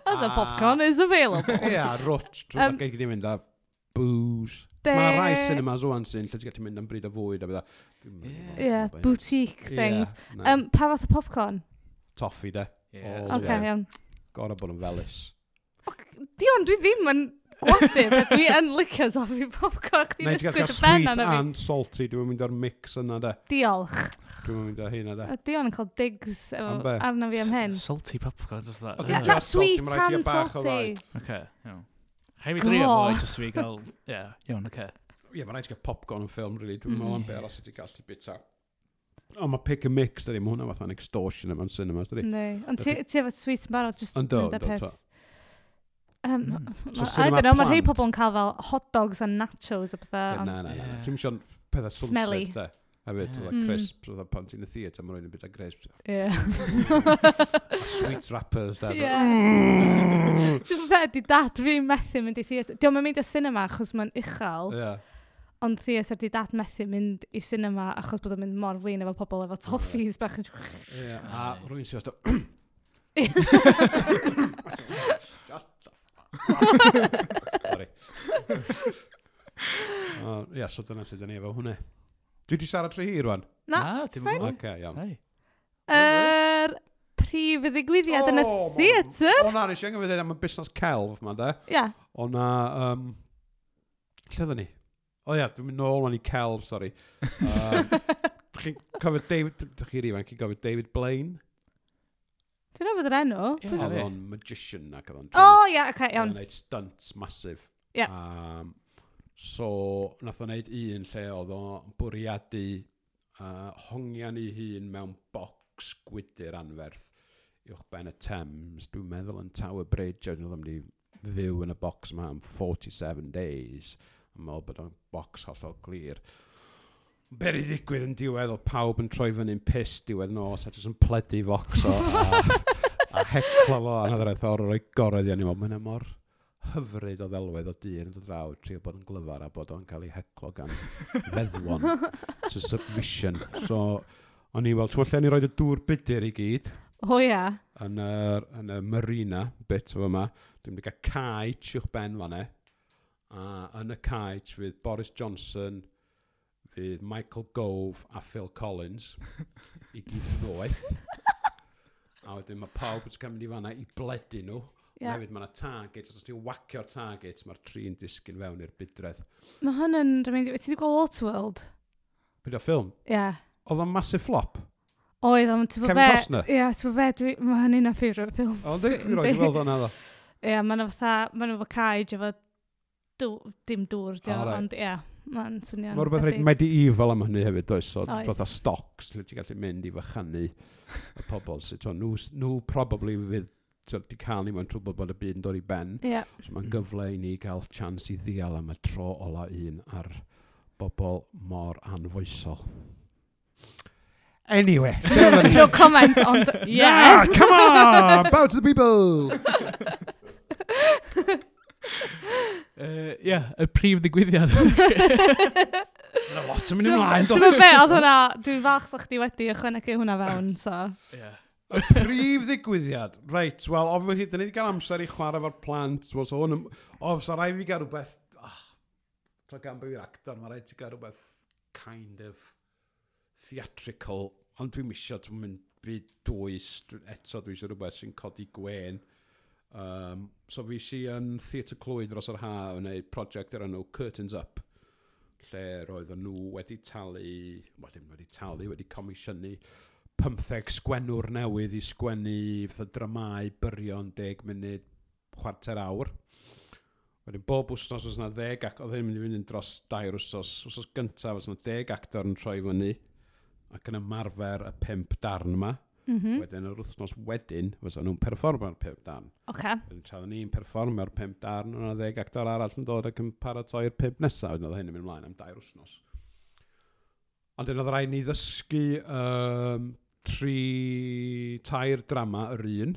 And the popcorn is available. Ia, rwt, drwy'n gael i mynd a booze. De... Mae rai cinemas o'n sy'n lle ti'n gallu mynd am bryd o fwyd a bydda. Ie, boutique things. Yeah, um, Pa fath o popcorn? Toffi, de. Oce, iawn. Gorau bod yn felus. Dion, dwi ddim yn gwadu, beth dwi yn licio soffi popcorn. Chdi'n Neu ti'n ysgwyd y ben sweet anna fi. and salty, dwi'n mynd ar mix yna de. Diolch. Dwi'n mynd ar hyn yna A de. Dion yn cael digs efo- Am be? arna fi am hyn. Salty popcorn, just that. Ie, Ocê, Na salty, sweet ma' raid ti and gael bach o salty. Okay, iawn. Rhaid i fi drio Go! fo, just fi gael... Ie, iawn, oce. Ie, mae'n rhaid i gael popcorn yn ffilm, really. Dwi'n mm. meddwl am be aros i ti gallu bita. O, mae pick and mix, dydy. Mae hwnna fatha'n extortion yma'n cinemas, dydy. Ne, ond ti ti efo sweet yn barod, just Yndw, mynd â yndw, peth Um, mm. so I don't know, mae rhai pobl yn cael fel hot dogs a nachos a pethau. Na, na, na. Ti'n mysio pethau swnset, de. A byd, yeah. crisps, oedd pan ti'n y theatr, mae rhywun yn byd [LAUGHS] a crisps. Yeah. sweet wrappers, da. Yeah. Ti'n fe, di dad fi methu mynd i theatr. Diolch yn mynd i cinema achos mae'n uchel. Yeah ond theatr di dad methu mynd i cinema achos bod o'n mynd mor flin efo pobl efo toffees bach yn... Ie, a rwy'n sy'n [COUGHS] [COUGHS] Sorry. O, Ia, so dyna lle dyn ni efo hwnna. Dwi wedi siarad rhy hi rwan. Na, ti'n fine. Oce, iawn. Hei. Yr prif ddigwyddiad yn y O, ma- theatr. O na, nes i angen fydden am y busnes celf ma, de. Ia, O na, um, lle dda ni? O ia, dwi'n mynd nôl wan i celf, sori. Um, [LAUGHS] Chi'n cofio David, dych chi'r ifanc, chi'n cofio David Blaine? Dwi'n meddwl yr enw. Ie, Oedd o'n magician ac oedd o'n O, drama. ia, oce, Oedd iawn. o'n neud stunts masif. Ie. Um, so, nath o'n neud un lle oedd o'n bwriadu uh, hongian i hun mewn bocs gwydyr anferth uwch ben y Thames. Dwi'n meddwl yn Tower Bridge, oedd o'n mynd i fyw yn y bocs yma am 47 days. Yn meddwl bod o'n bocs hollol glir. Ber i ddigwydd yn diwedd, oedd pawb yn troi fyny'n pus diwedd nos, a jyst yn pledu focs o. a a heclo fo anhyddraeth o'r rhoi gorau ddian i mo. Mae'n mor hyfryd o ddelwedd o dyn yn dod draw trio bod yn glyfar a bod o'n cael ei heclo gan feddwon to submission. So, o'n i, weld, ti'n lle ni roed y dŵr budur i gyd. O oh, ia. Yeah. Yn y, yn y marina bit o yma. Dwi'n mynd i gael cae tiwch ben fanna. A yn y cae fydd Boris Johnson, fydd Michael Gove a Phil Collins i gyd yn a wedyn mae pawb wedi cael i fanna i bledu nhw. Yeah. Hefyd mae yna target, os ti'n wacio'r target, mae'r tri'n disgyn fewn i'r budredd. Mae hwn yn rhywun, wyt ti wedi gweld Waterworld? Byd o ffilm? Ie. Yeah. Oedd o'n massive flop? Oedd, ond ti'n Kevin Costner? Ie, yeah, ti'n fe, mae hynny'n a ffeirio ffilm. O, Ond dwi'n rhoi weld o'n addo. Ie, yeah, mae nhw fatha, mae nhw fatha caig efo, dim dŵr, ond ie. Yeah. Mae'n swnio'n... Mae rhywbeth rhaid medieval am hynny hefyd, does? O, Oes. Dod â stocs, lle ti'n gallu mynd i fychanu y pobl. So, nhw, nhw probably fydd di cael ni mewn trwbl bod y byd yn dod i ben. Yeah. So mae'n gyfle i ni gael chans i ddial am y tro ola un ar bobl mor anfoesol. Anyway. no [LAUGHS] comment, ond [LAUGHS] yeah. Nah, come on, bow to the people! [LAUGHS] Ie, uh, yeah, y prif ddigwyddiad. [LAUGHS] Mae'n lot yn mynd ymlaen. Dwi'n meddwl be, oedd hwnna, dwi'n falch bod chdi wedi ychwanegu hwnna fewn, so. Yeah. Y prif ddigwyddiad. Reit, wel, ofyn hyd, dyn ni wedi cael amser i chwarae efo'r plant. Wel, so hwn, of, sa rai fi gael rhywbeth, Oh, ah, tra gan byw i'r actor, mae rhaid i gael rhywbeth kind of theatrical, ond dwi'n misio, dwi'n mynd byd dwys, eto dwi'n eisiau rhywbeth sy'n codi gwen. Um, so fi si yn Theatr Clwyd dros yr ha yn gwneud prosiect ar enw Curtains Up, lle roedden nhw wedi talu, wel ddim wedi talu, wedi comisiynu 15 sgwennwr newydd i sgwennu fatha dramau byrion 10 munud chwarter awr. Wedyn bob wsnos oes yna 10 ac oedd hyn mynd i fynd yn dros dair wsnos. Wsnos gyntaf oes yna 10 actor yn troi fyny ac yn ymarfer y 5 darn yma. Mm -hmm. Wedyn yr wythnos wedyn, fysa nhw'n perfformio'r pimp darn. Oce. Okay. Wedyn tra ni'n perfformio'r pimp darn, yna ddeg actor arall yn dod ac yn paratoi'r pimp nesaf. Wedyn oedd hyn yn mynd ymlaen am dair wythnos. Ond yn oedd rhaid ni ddysgu um, tri, tair drama yr un.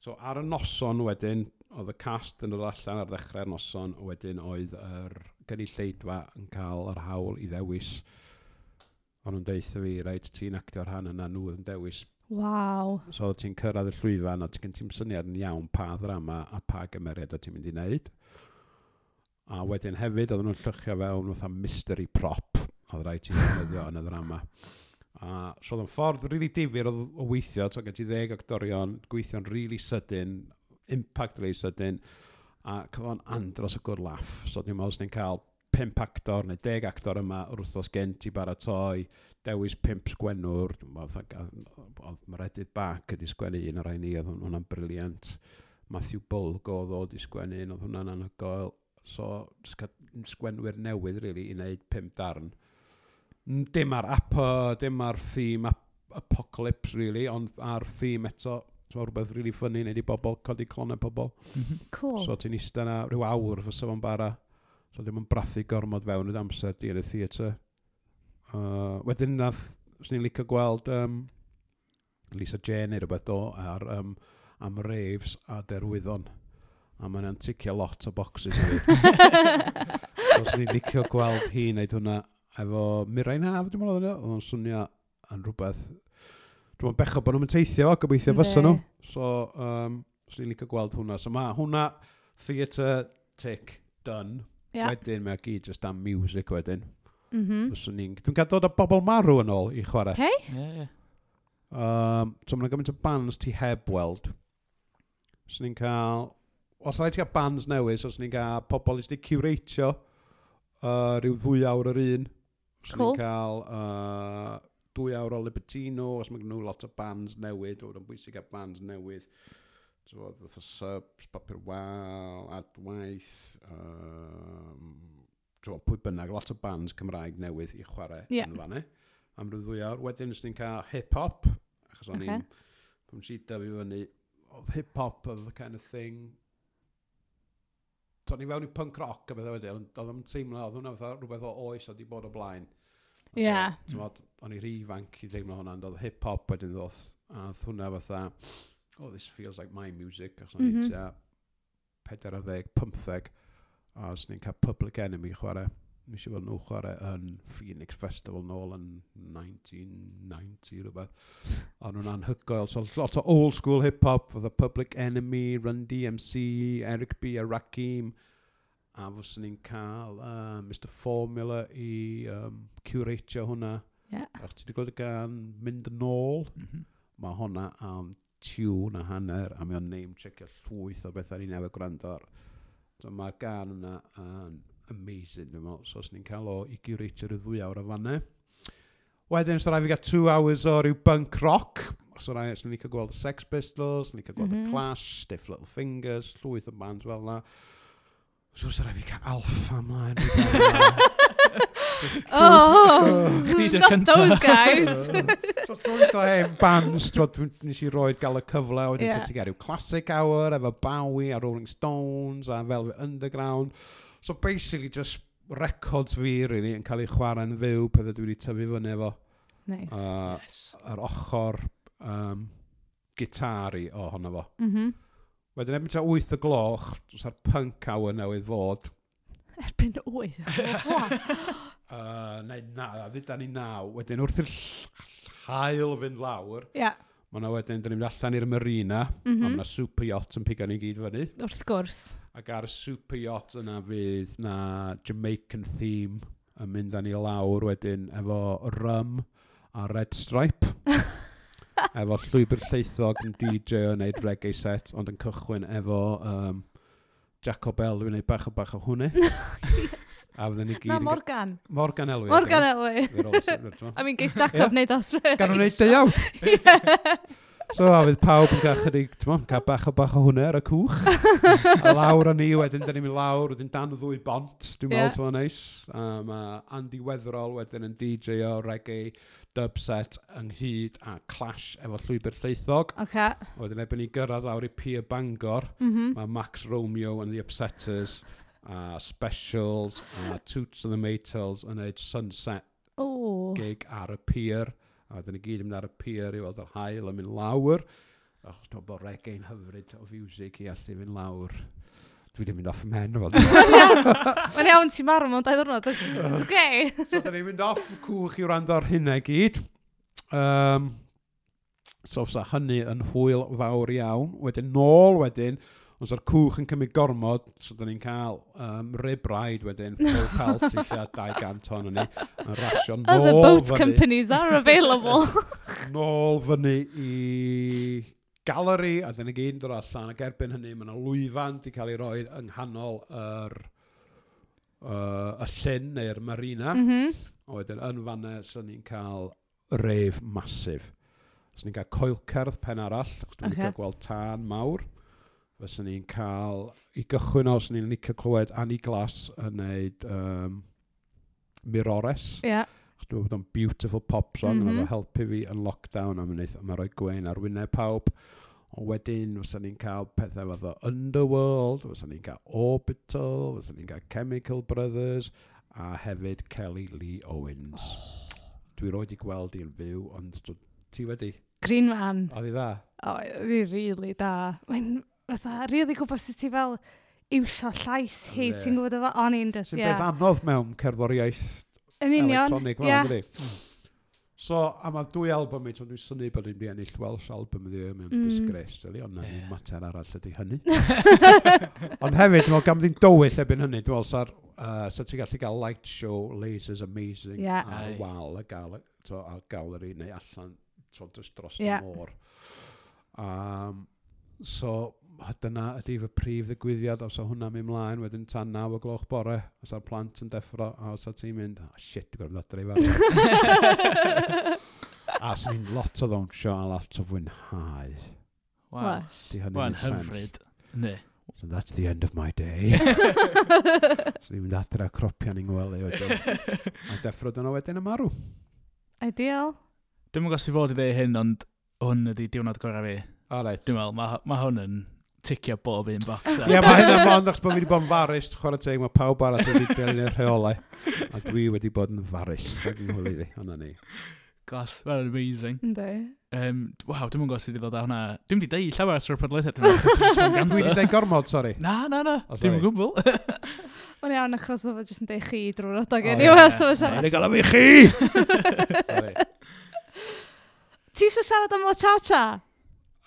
So ar y noson wedyn, oedd y cast yn dod allan ar ddechrau'r noson, wedyn oedd yr gynulleidfa yn cael yr hawl i ddewis o'n nhw'n deitha fi, rhaid ti'n actio'r rhan yna nhw yn dewis. Waw. So oedd ti'n cyrraedd y llwyfan, oedd gen ti'n syniad yn iawn pa ddrama a pa gymeriad oedd ti'n mynd i wneud. A wedyn hefyd, oedd nhw'n llychio fewn wrth mystery prop, oedd rhaid ti'n ddefnyddio yn y ddrama. A so oedd yn ffordd rili really difyr o, o weithio, so gen ti ddeg actorion, gweithio'n rili really sydyn, impact rili really sydyn, a cyfo'n andros o gwrdd laff. So dwi'n meddwl os ni'n cael pimp actor neu deg actor yma yr wrthos gen ti baratoi, dewis pimp sgwennwr, oedd Meredith Bach wedi sgwennu un o'r rhain ni, oedd hwnna'n briliant. Matthew Bulg oedd o wedi sgwennu un, oedd hwnna'n anhygoel. So, sgwenwyr newydd, really, i wneud pimp darn. Dim ar apa, dim ar theme ap apocalypse, really, ond ar theme eto, Mae'n rhywbeth really ffynnu, neu i bobl, codi clonau pobl. Mm -hmm. Cool. So ti'n eistedd yna rhyw awr fysa fo'n bara So ddim yn brathu gormod fewn i'r amser di yn y theatr. Uh, wedyn nath, os ni'n licio gweld um, Lisa Jane neu rhywbeth o ar, um, am raves a derwyddon. A mae'n anticio lot o boxes i fi. [LAUGHS] os ni'n licio gweld hi wneud hwnna efo Mirain Haf, dwi'n meddwl, e? oedd o'n swnio yn rhywbeth. Dwi'n meddwl bechod bod nhw'n teithio fo, gobeithio fysa nhw. So, um, os ni'n licio gweld hwnna. So mae hwnna theatr tick done Yeah. Wedyn mae gyd just am music wedyn. Mm -hmm. Dwi'n cael dod o bobl marw yn ôl i chwarae. Okay. Yeah, yeah. Um, so mae'n gymaint o bands ti heb weld. Os ni'n cael... Os rhaid ti gael bands newydd, os ni'n cael pobl i ti curatio uh, rhyw ddwy awr yr un. Os cool. ni'n cael uh, dwy awr o Libertino, os mae gen nhw lot o bands newydd, oedd yn bwysig a bands newydd. Tywod, fatha subs, papur wal, adwaith, um, tywod, pwy bynnag, lot o bands Cymraeg newydd i chwarae yeah. yn fan Am ryw ddwy awr. Wedyn, nes ni'n cael hip-hop, achos o'n okay. i'n, pam si dyfu fyny, oedd hip-hop oedd the kind of thing, To'n ni fewn i punk rock a bethau wedyn, ond oedd yn teimlo, oedd hwnna fatha rhywbeth o oes oedd wedi bod o blaen. Ie. Yeah. O'n i rhi fanc i ddeimlo hwnna, ond oedd hip-hop wedyn ddoth, a oedd hwnna fatha, oh, this feels like my music, achos mm -hmm. ni'n tua 40, 15, a os ni'n cael Public Enemy chwarae, nes i fod nhw chwarae yn Phoenix Festival nôl yn 1990 rhywbeth. A nhw'n anhygoel. So lot o old school hip-hop, for the Public Enemy, Run DMC, Eric B, a Rakim, A fyswn ni'n cael uh, Mr Formula i um, curatio hwnna. Yeah. Ach, ti wedi gweld y gan mynd yn ôl. Mm -hmm. Mae hwnna am um, tiwn a hanner, a mae o'n name checkio llwyth o bethau ni'n newid gwrando ar. So mae'r gan yna yn amazing, dwi'n meddwl. So os ni'n cael o i gyreitio'r ddwy awr o fannau. Wedyn, so rai fi gael two hours o ryw bunk rock. So rai, os ni'n cael gweld y Sex Pistols, ni'n cael gweld mm -hmm. y mhm. Clash, Stiff Little Fingers, llwyth o bands fel yna. So os rai fi cael Alpha mlaen. [LAUGHS] oh, not those guys. [LAUGHS] Oh. Does o hef bands, twod, nes i roed gael y cyfle, wedyn yeah. sy'n gael classic hour, efo Bowie a Rolling Stones a Velvet Underground. So basically just records fi, really, yn cael ei chwarae'n fyw, pethau dwi wedi tyfu fyny efo. Nice. Uh, yes. Yr ochr um, gitari o ohono fo. Mm -hmm. Wedyn ebyn ta 8 y gloch, dros ar punk hour newydd fod. Erbyn 8 y uh, [LAUGHS] neu na, ddeudan ni naw. Wedyn wrth i'r hael fynd lawr. Ia. Yeah. Mae yna wedyn, dyn ni'n mynd allan i'r marina, mm -hmm. a mae yna super yacht yn pigo ni gyd fyny. Wrth gwrs. Ac ar y super yacht yna fydd na Jamaican theme yn mynd â ni lawr wedyn efo rum a red stripe. [LAUGHS] efo llwybr lleithog yn DJ yn neud reggae set, ond yn cychwyn efo um, Jacob Bell, Dwi'n neud bach o bach o hwnna. yes. [LAUGHS] A fydden ni gyd... Na, Morgan. Morgan Elwy. Morgan Elwy. [LAUGHS] I mean, geis Jacob wneud osre. Gan nhw'n neud deuawd. [LAUGHS] So, a fydd pawb yn cael chydig, ti'n mwyn, cael bach o bach o hwnna ar y cwch. [LAUGHS] a lawr â ni, wedyn, da ni'n mynd lawr, wedyn dan o ddwy bont, dwi'n meddwl sy'n neis. A mae Andy Weatherall wedyn yn DJ o reggae dubset ynghyd a clash efo llwybr lleithog. Okay. Wedyn ebyn ni gyrraedd lawr i Pier Bangor, mm -hmm. mae Max Romeo and the Upsetters a specials a Toots and the Maytals yn neud sunset oh. gig ar y pier a wedyn ni gyd yn mynd ar y pier i weld yr hael yn mynd lawr achos dwi'n bod regau'n hyfryd o fiwsig i allu fynd lawr dwi wedi mynd off y men. fel Mae'n iawn ti marw mewn dau ddwrnod, oes? Okay. so, dyn ni'n mynd off cwch i wrando ar hynna gyd. Um, so, fysa hynny yn hwyl fawr iawn. Wedyn, nôl wedyn, Ond o'r cwch yn cymryd gormod, so da ni'n cael um, rib raid wedyn, fel cael lle 200 ton o'n ni, yn rasio nôl fyny. Other boat fyny, companies are available. [LAUGHS] nôl fyny i galeri, a dyn ni gyd yn dod allan, ac erbyn hynny, mae yna lwyfan di cael ei roi yng nghanol yr, uh, y llyn neu'r marina. Mm -hmm. A wedyn yn fanna, sy'n ni'n cael ref masif. Os ni'n cael coelcerdd pen arall, achos dwi'n okay. cael gweld tân mawr fyswn ni'n cael i gychwyn os ni'n licio clywed Annie Glass yn neud um, Mirores. Ie. Yeah. Dwi'n bod o'n beautiful pop song mm -hmm. yn helpu fi yn lockdown a mae'n ma rhoi gwein ar wyneb pawb. O wedyn, fyswn ni'n cael pethau fath o Underworld, fyswn ni'n cael Orbital, fyswn ni'n cael Chemical Brothers, a hefyd Kelly Lee Owens. Oh. Dwi roed i gweld i'n fyw, ond ti wedi? Green Man. Oedd i dda? Oedd i really da. Mae'n fatha, really gwybod sut ti fel iwsio llais hi, yeah. ti'n gwybod efo, o'n i'n dyd. Sy'n beth anodd mewn cerddoriaeth Yn union, ie. So, a mae dwy album i, dwi'n syni bod ni'n ennill Welsh album iddi mewn mm. disgres, dyli, ond na yeah. mater arall ydy hynny. [LAUGHS] ond hefyd, dwi'n meddwl, gam ddim dywyll ebyn hynny, dwi'n meddwl, sa'r uh, sa ti'n gallu cael light show, lasers amazing, yeah. ar wal y gael, to, a galeri neu allan to, dros dros yeah. môr. Um, so, dyna ydy fy prif ddigwyddiad, os o hwnna mynd mlaen, wedyn tan naw o gloch bore, os o'r plant yn deffro, a os o ti'n mynd, oh, shit, dwi'n gwybod adre i fan. [LAUGHS] a os ni'n lot o ddawnsio a lot o fwynhau. Wow. Di hynny'n hyfryd. Ne. So that's the end of my day. [LAUGHS] so ni'n mynd adre a cropian i'n gwely wedyn. [LAUGHS] A deffro dyna wedyn y marw. Ideal. Dwi'n mwyn gos i fod i ddeud hyn, ond hwn ydi diwrnod gorau fi. O, reit. Dwi'n meddwl, mae ma hwn yn ticio bob un box. [LAUGHS] Ie, yeah, mae hynna mond achos bod fi wedi bod yn farus, chwarae teg, mae pawb arall wedi delio'r rheolau. A dwi wedi bod yn farus, ac yn hwyl iddi, hwnna ni. Glas, well, amazing. Ynddi. Um, Waw, dwi'n mwyn gos i ddod â hwnna. Dwi'n wedi deud llawer ar y podlediad dyna. Dwi wedi deud gormod, sori. Na, na, na. Oh, dwi'n mwyn gwbl. [LAUGHS] Mae'n iawn achos oedd jyst yn deud chi drwy'r odag. Oh, anyway, yeah. so mae'n siarad. Mae'n gael am i chi! [LAUGHS] Ti eisiau siarad am La Cha Cha?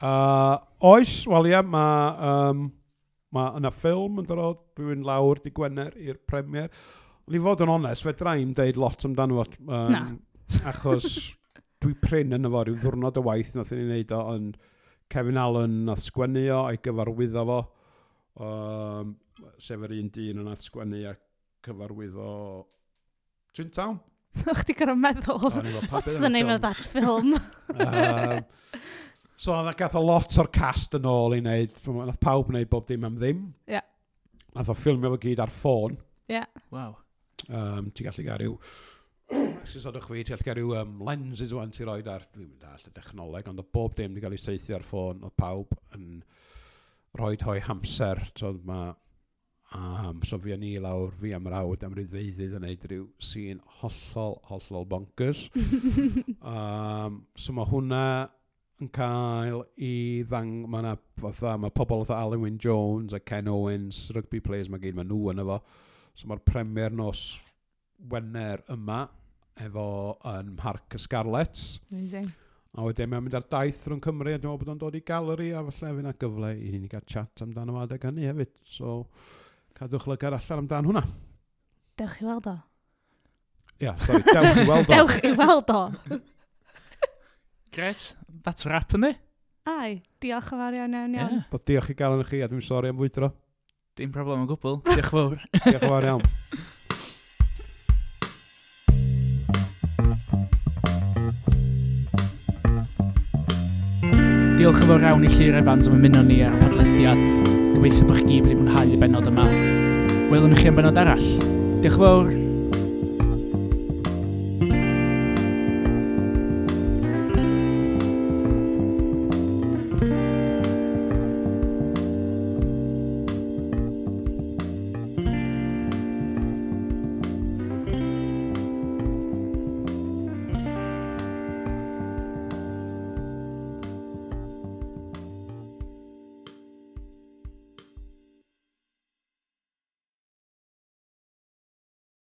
Uh, oes, wel ie, mae um, ma yna ffilm yn dod, dwi'n lawr di Gwener i'r premier. Ni fod yn onest, fe draim deud lot amdano fo. Um, Na. [LAUGHS] Achos dwi prin yn efo rhyw ddwrnod y waith nath ni'n neud o, ond Kevin Allen nath sgwennu o a'i gyfarwyddo fo. Um, sef yr un dyn yn nath sgwennu a cyfarwyddo Chintown. O'ch ti gorau meddwl, os ydyn ni'n of that film. [LAUGHS] um, So oedd gath a lot o'r cast yn ôl i wneud, nath pawb wneud bob dim am ddim. Ie. Yeah. Nath o ffilmio fo gyd ar ffôn. Ie. Yeah. Wow. Um, ti'n gallu gael rhyw... Sos odwch fi, ti'n gallu gael rhyw um, lenses o'n ti'n rhoi ar... Dwi'n mynd all y dechnoleg, ond oedd bob dim wedi cael ei seithi ar ffôn. Oedd pawb yn rhoi hoi hamser. So, ma, um, so fi yn i lawr, fi am rawd am ryw ddeudydd yn neud rhyw sy'n hollol, hollol bonkers. [LAUGHS] um, so mae hwnna yn cael i ddang... Mae yna fatha, mae pobl fatha Alan Wyn Jones a Ken Owens, rugby players, mae gyd, mae nhw yn efo. So mae'r premier nos Wener yma efo yn Mharc y Scarlets. Amazing. A wedyn mae'n mynd ar daith rhwng Cymru a dwi'n meddwl bod o'n dod i galeri a falle fy'n a gyfle i ni gael chat amdano adeg hynny hefyd. So, cadwch lygar allan amdano hwnna. Dewch i weld o. Ia, yeah, sorry, dewch i weld o. [LAUGHS] dewch i weld o. [LAUGHS] Gret, that's a wrap yn di. Ai, diolch yn fawr iawn iawn iawn. Yeah. Bod diolch i gael yn chi a dwi'n sori am fwydro. Dim problem o gwbl. Diolch yn fawr. [LAUGHS] diolch yn fawr iawn. Diolch yn fawr iawn i Llyr Evans am ymuno ni ar y podlediad. Gobeithio bych chi wedi mwynhau y benod yma. Welwn i chi am benod arall. Diolch yn fawr.